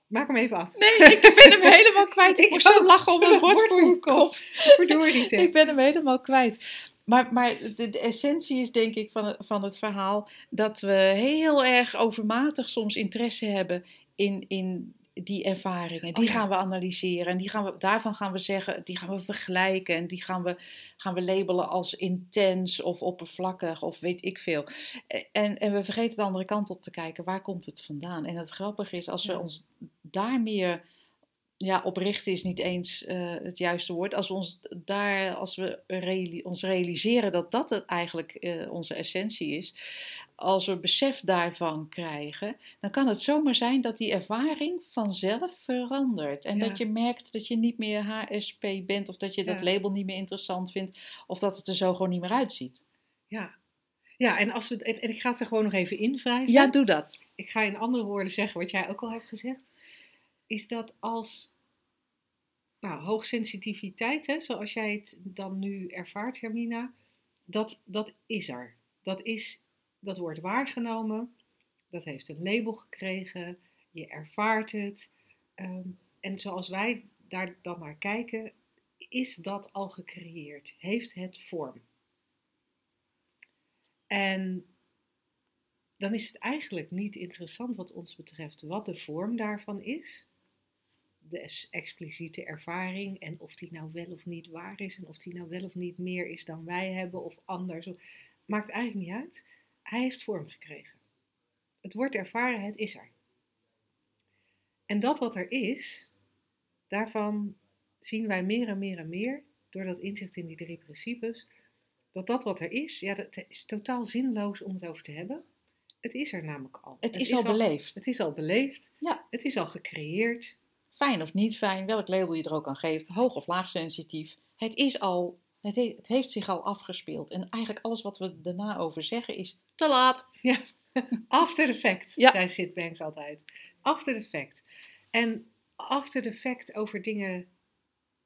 maak hem even af. Nee, ik ben hem helemaal kwijt. Ik Ik moest zo lachen om een bord Bord voor je kop. Verdorie zeg. Ik ben hem helemaal kwijt. Maar, maar de, de essentie is denk ik van het, van het verhaal dat we heel erg overmatig soms interesse hebben in, in die ervaringen. Die Oh ja. gaan we analyseren en die gaan we, daarvan gaan we zeggen, die gaan we vergelijken en die gaan we, gaan we labelen als intens of oppervlakkig of weet ik veel. En, en we vergeten de andere kant op te kijken, waar komt het vandaan? En het grappige is, als we Ja. ons daar meer ja, opricht is niet eens eh, het juiste woord. Als we ons daar, als we reali- ons realiseren dat dat het eigenlijk eh, onze essentie is, als we besef daarvan krijgen, dan kan het zomaar zijn dat die ervaring vanzelf verandert. En Ja. dat je merkt dat je niet meer HSP bent, of dat je dat Ja. label niet meer interessant vindt, of dat het er zo gewoon niet meer uitziet. Ja. Ja, en, als we, en en ik ga het er gewoon nog even invrijven. Ja, doe dat. Ik ga in andere woorden zeggen wat jij ook al hebt gezegd. Is dat als nou, hoogsensitiviteit, hè, zoals jij het dan nu ervaart, Hermina, dat, dat is er. Dat, is, dat wordt waargenomen, dat heeft een label gekregen, je ervaart het. ehm, en zoals wij daar dan naar kijken, is dat al gecreëerd? Heeft het vorm? En dan is het eigenlijk niet interessant wat ons betreft wat de vorm daarvan is. De expliciete ervaring en of die nou wel of niet waar is en of die nou wel of niet meer is dan wij hebben of anders. Maakt eigenlijk niet uit. Hij heeft vorm gekregen. Het wordt ervaren, het is er. En dat wat er is, daarvan zien wij meer en meer en meer, door dat inzicht in die drie principes, dat dat wat er is, ja, dat is totaal zinloos om het over te hebben. Het is er namelijk al. Het is al beleefd. Het is al beleefd. Ja. Het is al gecreëerd. Fijn of niet fijn, welk label je er ook aan geeft, hoog of laag sensitief. Het is al, het, he- het heeft zich al afgespeeld. En eigenlijk alles wat we daarna over zeggen is te laat. Ja, after the fact, Ja. zei Sid Banks altijd. After the fact. En after the fact over dingen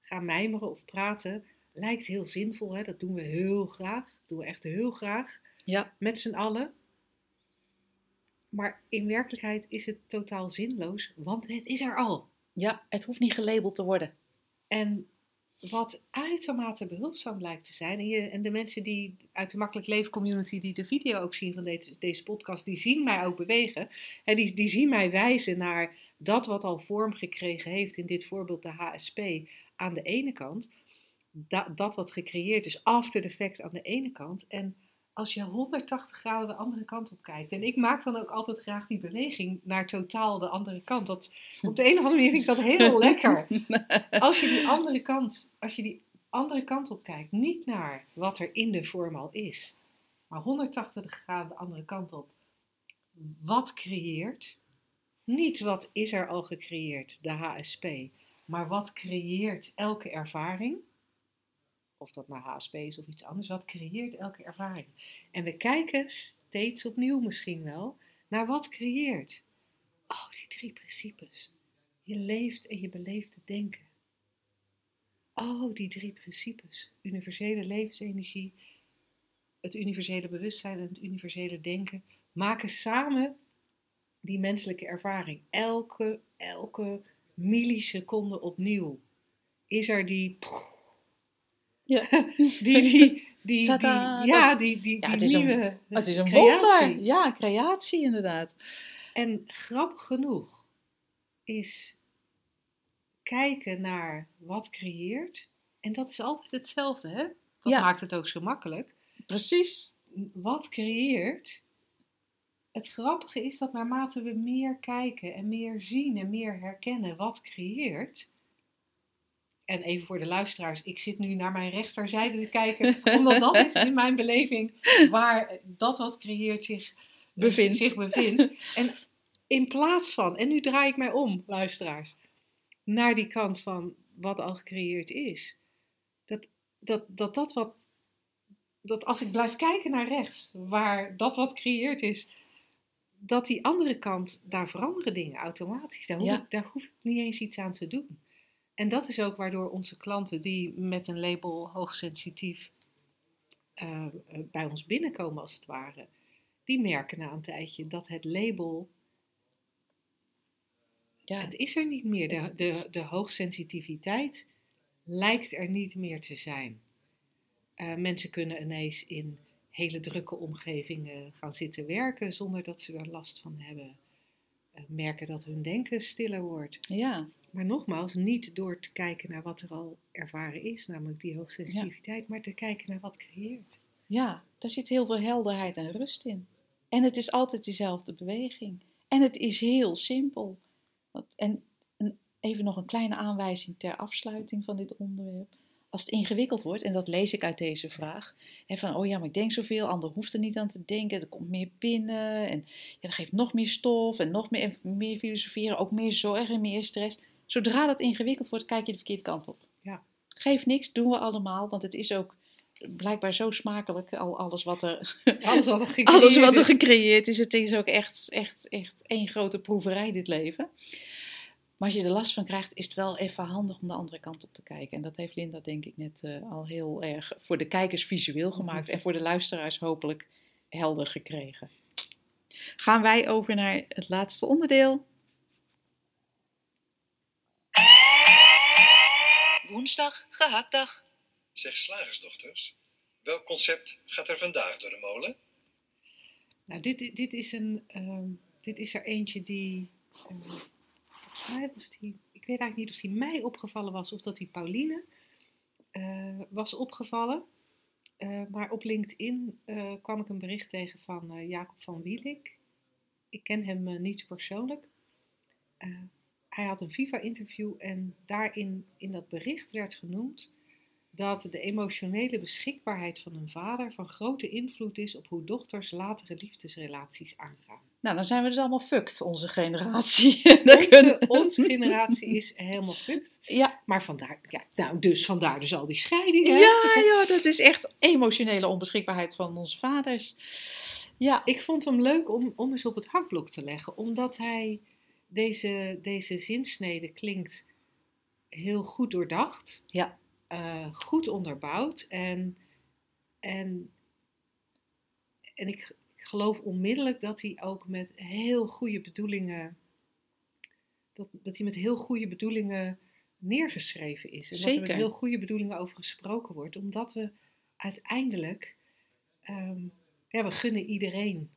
gaan mijmeren of praten, lijkt heel zinvol. Hè? Dat doen we heel graag. Dat doen we echt heel graag. Ja. Met z'n allen. Maar in werkelijkheid is het totaal zinloos, want het is er al. Ja, het hoeft niet gelabeld te worden. En wat uitermate behulpzaam blijkt te zijn, en, je, en de mensen die uit de Makkelijk Leven community, die de video ook zien van deze, deze podcast, die zien mij ook bewegen. En die, die zien mij wijzen naar dat wat al vorm gekregen heeft, in dit voorbeeld de HSP, aan de ene kant. Da, dat wat gecreëerd is, after the fact aan de ene kant. En als je 180 graden de andere kant op kijkt, en ik maak dan ook altijd graag die beweging naar totaal de andere kant. Dat, op de een of andere manier vind ik dat heel lekker als je die andere kant, als je die andere kant op kijkt, niet naar wat er in de vorm al is, maar 180 graden de andere kant op. Wat creëert? Niet wat is er al gecreëerd, de HSP, maar wat creëert elke ervaring? Of dat nou HSP is of iets anders, wat creëert elke ervaring? En we kijken steeds opnieuw misschien wel naar wat creëert. Oh, die drie principes. Je leeft en je beleeft te denken. Oh, die drie principes. Universele levensenergie, het universele bewustzijn en het universele denken maken samen die menselijke ervaring. Elke, elke milliseconde opnieuw is er die... Ja. Die, die, die, ja, dat- die, die, ja, die het is een- nieuwe Het is een creatie. wonder. Ja, creatie inderdaad. En grappig genoeg is kijken naar wat creëert. En dat is altijd hetzelfde, hè? Dat Ja. maakt het ook zo makkelijk. Precies. Wat creëert? Het grappige is dat naarmate we meer kijken en meer zien en meer herkennen wat creëert. En even voor de luisteraars, ik zit nu naar mijn rechterzijde te kijken, omdat dat is in mijn beleving waar dat wat creëert zich Bevindt. zich bevindt. En in plaats van, en nu draai ik mij om, luisteraars, naar die kant van wat al gecreëerd is. Dat dat, dat, dat wat, dat als ik blijf kijken naar rechts, waar dat wat gecreëerd is, dat die andere kant, daar veranderen dingen automatisch. Daar hoef, Ja. ik, daar hoef ik niet eens iets aan te doen. En dat is ook waardoor onze klanten die met een label hoogsensitief eh, eh, bij ons binnenkomen als het ware, die merken na een tijdje dat het label, Ja. het is er niet meer. De, de, de hoogsensitiviteit lijkt er niet meer te zijn. Eh, mensen kunnen ineens in hele drukke omgevingen gaan zitten werken zonder dat ze er last van hebben. Merken dat hun denken stiller wordt. ja. Maar nogmaals, niet door te kijken naar wat er al ervaren is, namelijk die hoogsensitiviteit, maar te kijken naar wat creëert. Ja, daar zit heel veel helderheid en rust in. En het is altijd dezelfde beweging. En het is heel simpel. En even nog een kleine aanwijzing ter afsluiting van dit onderwerp. Als het ingewikkeld wordt, en dat lees ik uit deze vraag, hè, van oh ja, maar ik denk zoveel, ander hoeft er niet aan te denken, er komt meer binnen, en ja, dat geeft nog meer stof, en nog meer, en meer filosoferen, ook meer zorg en meer stress. Zodra dat ingewikkeld wordt, kijk je de verkeerde kant op. Ja. Geeft niks, doen we allemaal, want het is ook blijkbaar zo smakelijk, al alles wat er, Alles wat er gecreëerd alles wat er is. gecreëerd is. Het is ook echt, echt, echt één grote proeverij, dit leven. Maar als je er last van krijgt, is het wel even handig om de andere kant op te kijken. En dat heeft Linda, denk ik, net eh, al heel erg voor de kijkers visueel gemaakt. En voor de luisteraars hopelijk helder gekregen. Gaan wij over naar het laatste onderdeel. Woensdag, gehaktdag. Zeg slagersdochters, welk concept gaat er vandaag door de molen? Nou, dit, dit, is een, ehm, dit is er eentje die, ehm, was die, ik weet eigenlijk niet of die mij opgevallen was of dat die Pauline eh, was opgevallen. Eh, maar op LinkedIn eh, kwam ik een bericht tegen van eh, Jacob van Wielik. Ik ken hem niet persoonlijk. Hij had een Viva-interview en daarin in dat bericht werd genoemd dat de emotionele beschikbaarheid van een vader van grote invloed is op hoe dochters latere liefdesrelaties aangaan. Nou, dan zijn we dus allemaal fucked, onze generatie. Dan Onze, kunnen- onze generatie is helemaal fucked. Ja, Maar vandaar, ja, nou, dus vandaar dus al die scheidingen. ja, ja, dat is echt emotionele onbeschikbaarheid van onze vaders. Ja, Ik vond hem leuk om, om eens op het hakblok te leggen, omdat hij deze, deze zinsnede klinkt heel goed doordacht, Ja. eh, goed onderbouwd en, en, en ik, ik geloof onmiddellijk dat hij ook met heel goede bedoelingen, dat, dat hij met heel goede bedoelingen neergeschreven is. En dat er Zeker. met heel goede bedoelingen over gesproken wordt, omdat we uiteindelijk, ehm, ja, we gunnen iedereen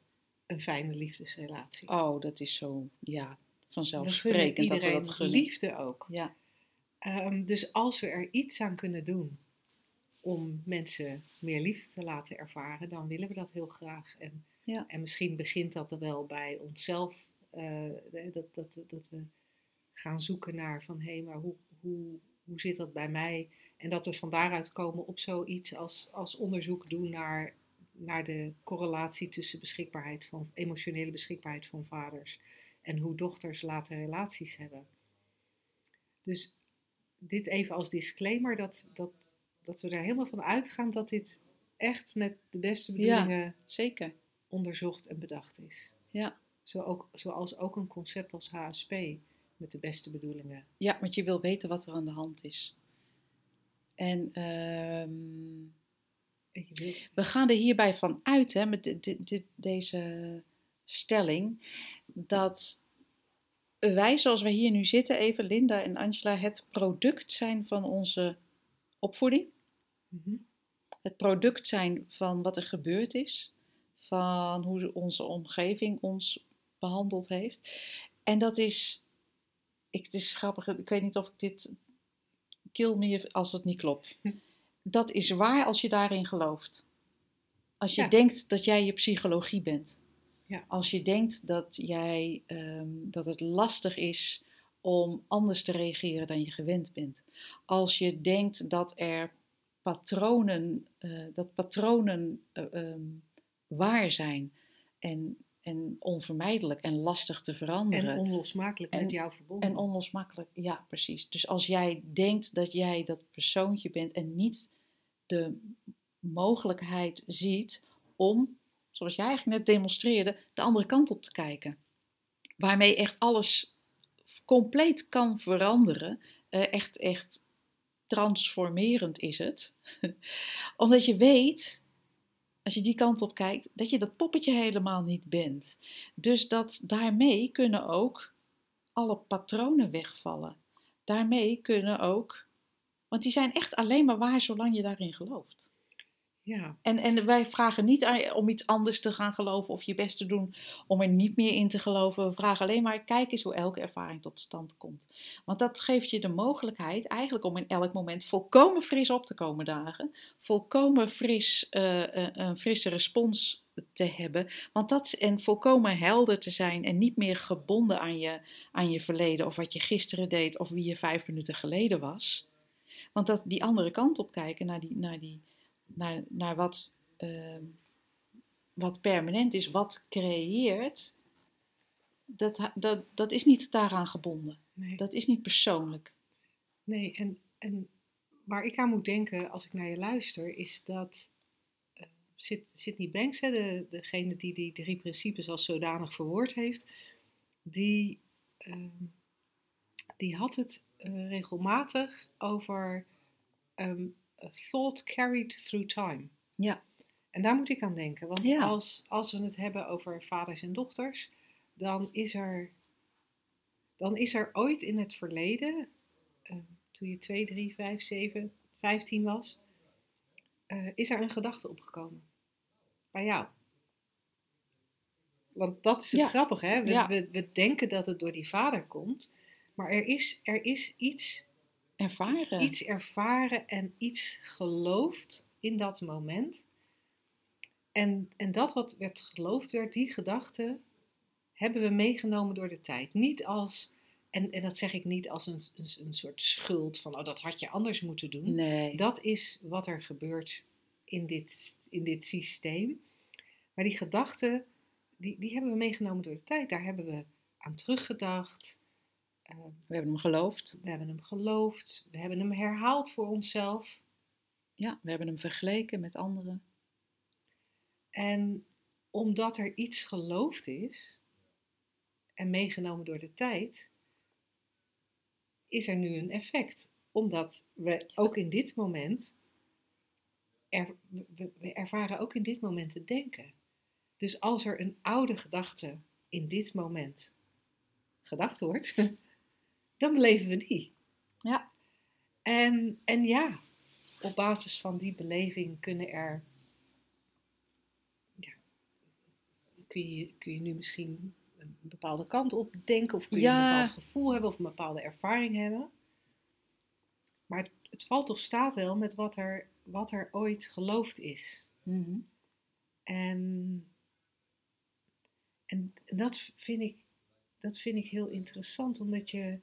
een fijne liefdesrelatie. oh, dat is zo, ja, vanzelfsprekend dat we dat gunnen. liefde ook. Ja, Ehm, dus als we er iets aan kunnen doen om mensen meer liefde te laten ervaren, dan willen we dat heel graag. En, Ja. en misschien begint dat er wel bij onszelf, eh, dat, dat, dat we gaan zoeken naar van hé, maar hoe, hoe, hoe zit dat bij mij? En dat we van daaruit komen op zoiets als, als onderzoek doen naar, naar de correlatie tussen beschikbaarheid van, emotionele beschikbaarheid van vaders en hoe dochters later relaties hebben. Dus dit even als disclaimer, dat, dat, dat we er helemaal van uitgaan dat dit echt met de beste bedoelingen zeker. onderzocht en bedacht is. Ja. Zo ook, zoals ook een concept als HSP met de beste bedoelingen. Ja, want je wil weten wat er aan de hand is. En ehm, we gaan er hierbij van uit, hè, met dit, dit, dit- deze stelling, dat wij zoals wij hier nu zitten, even Linda en Angela, het product zijn van onze opvoeding. Mhm. Het product zijn van wat er gebeurd is, van hoe onze omgeving ons behandeld heeft. En dat is, ik, het is grappig, ik weet niet of ik dit, kill me als het niet klopt. Dat is waar als je daarin gelooft. Als je Ja. denkt dat jij je psychologie bent. Ja. Als je denkt dat, jij, ehm, dat het lastig is om anders te reageren dan je gewend bent. Als je denkt dat er patronen, eh, dat patronen eh, ehm, waar zijn en, en onvermijdelijk en lastig te veranderen. En onlosmakelijk En- met jou verbonden. En onlosmakelijk, ja, precies. Dus als jij denkt dat jij dat persoontje bent en niet de mogelijkheid ziet om, zoals jij eigenlijk net demonstreerde, de andere kant op te kijken. Waarmee echt alles compleet kan veranderen. Eh, echt, echt transformerend is het. Omdat je weet, als je die kant op kijkt, dat je dat poppetje helemaal niet bent. Dus dat daarmee kunnen ook alle patronen wegvallen. Daarmee kunnen ook, want die zijn echt alleen maar waar zolang je daarin gelooft. Ja, En, en wij vragen niet om iets anders te gaan geloven of je best te doen om er niet meer in te geloven. We vragen alleen maar, kijk eens hoe elke ervaring tot stand komt. Want dat geeft je de mogelijkheid eigenlijk om in elk moment volkomen fris op te komen dagen. Volkomen fris, eh, eh, een frisse respons te hebben. Want dat, en volkomen helder te zijn en niet meer gebonden aan je, aan je verleden of wat je gisteren deed of wie je vijf minuten geleden was. Want dat, die andere kant op kijken, naar, die, naar, die, naar, naar wat, ehm, wat permanent is, wat creëert, dat, dat, dat is niet daaraan gebonden. nee. Dat is niet persoonlijk. Nee, en, en waar ik aan moet denken als ik naar je luister, is dat eh, Sydney Banks, hè, de, degene die die drie principes als zodanig verwoord heeft, die, ehm, die had het eh, regelmatig over ehm, thought carried through time. Ja. En daar moet ik aan denken, want Ja. als, als we het hebben over vaders en dochters, dan is er, dan is er ooit in het verleden, eh, toen je 2, 3, 5, 7, 15 was, eh, is er een gedachte opgekomen. Bij jou. Want dat is het Ja. grappige, hè? We, Ja. we, we denken dat het door die vader komt, maar er is, er is iets, Ervaren. iets ervaren en iets geloofd in dat moment. En, en dat wat werd geloofd werd, die gedachte, hebben we meegenomen door de tijd. Niet als En, en dat zeg ik niet als een, een, een soort schuld van, oh, dat had je anders moeten doen. Nee. Dat is wat er gebeurt in dit, in dit systeem. Maar die gedachten, die, die hebben we meegenomen door de tijd. Daar hebben we aan teruggedacht. Uh, we hebben hem geloofd. We hebben hem geloofd. We hebben hem herhaald voor onszelf. Ja, we hebben hem vergeleken met anderen. En omdat er iets geloofd is en meegenomen door de tijd, is er nu een effect. Omdat we ook in dit moment, er, we, we ervaren ook in dit moment te denken. Dus als er een oude gedachte in dit moment gedacht wordt, dan beleven we die. Ja. En, en ja, op basis van die beleving kunnen er. Ja, kun, je, kun je nu misschien een bepaalde kant op denken, of kun je Ja. een bepaald gevoel hebben, of een bepaalde ervaring hebben. Maar het, het valt toch staat wel met wat er, wat er ooit geloofd is. Mhm. En, en dat, vind ik, dat vind ik heel interessant, omdat je,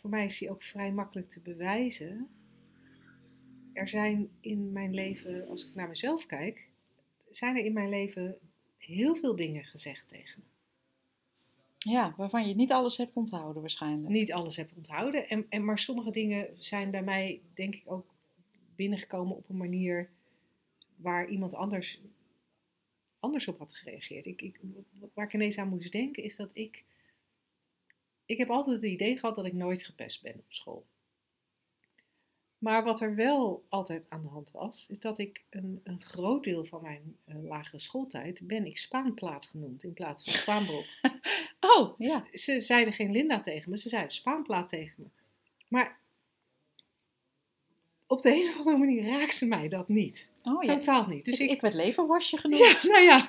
voor mij is die ook vrij makkelijk te bewijzen. Er zijn in mijn leven, als ik naar mezelf kijk, zijn er in mijn leven heel veel dingen gezegd tegen me. Ja, waarvan je niet alles hebt onthouden waarschijnlijk. Niet alles heb onthouden, en, en, maar sommige dingen zijn bij mij, denk ik, ook binnengekomen op een manier waar iemand anders anders op had gereageerd. Ik, ik, waar ik ineens aan moest denken is dat ik. Ik heb altijd het idee gehad dat ik nooit gepest ben op school. Maar wat er wel altijd aan de hand was, is dat ik een, een groot deel van mijn uh, lagere schooltijd ben ik Spaanplaat genoemd in plaats van Spaanbroek. Oh, ja. Ze, ze, zeiden geen Linda tegen me, ze zeiden Spaanplaat tegen me. Maar op de een of andere manier raakte mij dat niet. Oh, ja. Totaal niet. Dus ik, werd leverwasje genoemd. ja, nou ja.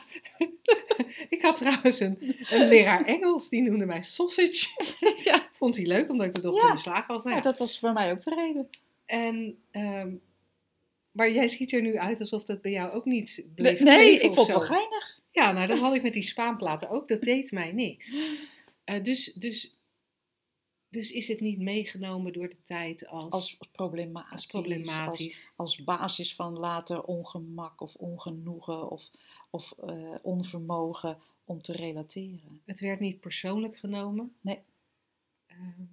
ik had trouwens een, een leraar Engels, die noemde mij sausage. ja. Vond hij leuk, omdat ik de dochter in de slaag was. Nou, Ja, dat was bij mij ook de reden. En, ehm, maar jij ziet er nu uit alsof dat bij jou ook niet bleef Nee, kleven ik vond het wel geinig. Ja, nou dat had ik met die Spaanplaten ook. Dat deed mij niks. Eh, dus, dus, dus is het niet meegenomen door de tijd als, Als problematisch. als problematisch. Als, als basis van later ongemak of ongenoegen of, of eh, onvermogen om te relateren. Het werd niet persoonlijk genomen. Nee. Ehm,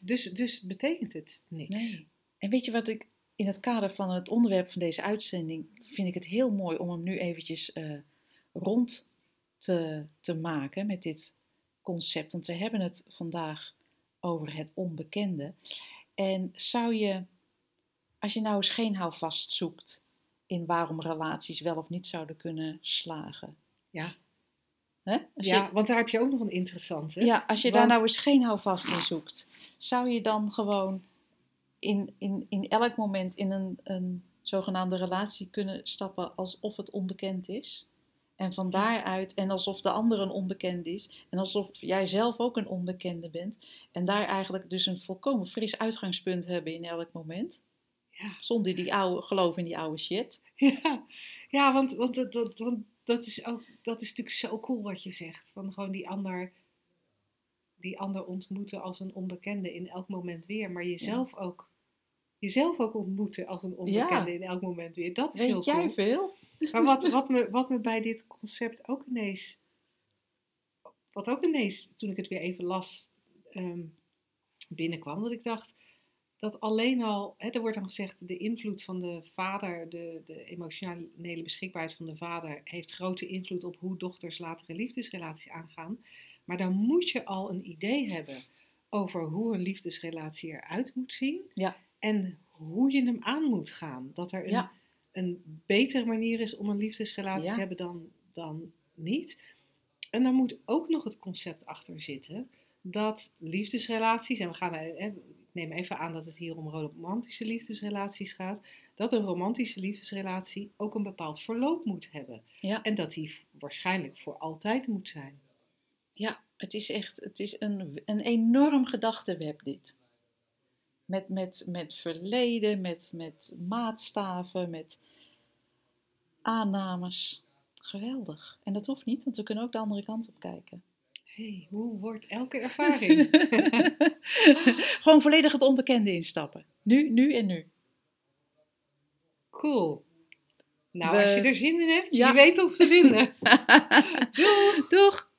dus, dus betekent het niks. Nee. En weet je wat ik in het kader van het onderwerp van deze uitzending vind ik het heel mooi om hem nu eventjes eh, rond te, te maken met dit concept. Want we hebben het vandaag over het onbekende. En zou je, als je nou eens geen houvast zoekt in waarom relaties wel of niet zouden kunnen slagen. Ja. Hè? Ja, je, want daar heb je ook nog een interessante. ja, als je daar nou eens geen houvast in zoekt, zou je dan gewoon in, in, in elk moment in een, een zogenaamde relatie kunnen stappen alsof het onbekend is? En van daaruit, en alsof de ander een onbekend is, en alsof jij zelf ook een onbekende bent, en daar eigenlijk dus een volkomen fris uitgangspunt hebben in elk moment, Ja. zonder die oude, geloof in die oude shit. Ja, ja want, want, dat, dat, want dat, is ook, dat is natuurlijk zo cool wat je zegt. Van gewoon die ander, die ander ontmoeten als een onbekende in elk moment weer. Maar jezelf, ook, jezelf ook ontmoeten als een onbekende in elk moment weer. Dat is heel Weet jij cool. veel? Maar wat, wat, me, wat me bij dit concept ook ineens, wat ook ineens, toen ik het weer even las, ehm, binnenkwam, dat ik dacht dat alleen al, hè, er wordt dan gezegd, de invloed van de vader, de, de emotionele beschikbaarheid van de vader, heeft grote invloed op hoe dochters latere liefdesrelaties aangaan. Maar dan moet je al een idee hebben over hoe een liefdesrelatie eruit moet zien. Ja. En hoe je hem aan moet gaan. Dat er een, Ja. Een betere manier is om een liefdesrelatie Ja. te hebben dan, dan niet. En dan moet ook nog het concept achter zitten dat liefdesrelaties, en we gaan, eh, ik neem even aan dat het hier om romantische liefdesrelaties gaat, dat een romantische liefdesrelatie ook een bepaald verloop moet hebben. Ja. En dat die waarschijnlijk voor altijd moet zijn. Ja, het is echt het is een, een enorm gedachteweb dit. Met, met, met verleden, met, met maatstaven, met aannames. Geweldig. En dat hoeft niet, want we kunnen ook de andere kant op kijken. hey, hoe wordt elke ervaring? Gewoon volledig het onbekende instappen. Nu, nu en nu. Cool. Nou, We- als je er zin in hebt, Ja. je weet ons te vinden. Doeg! Doeg!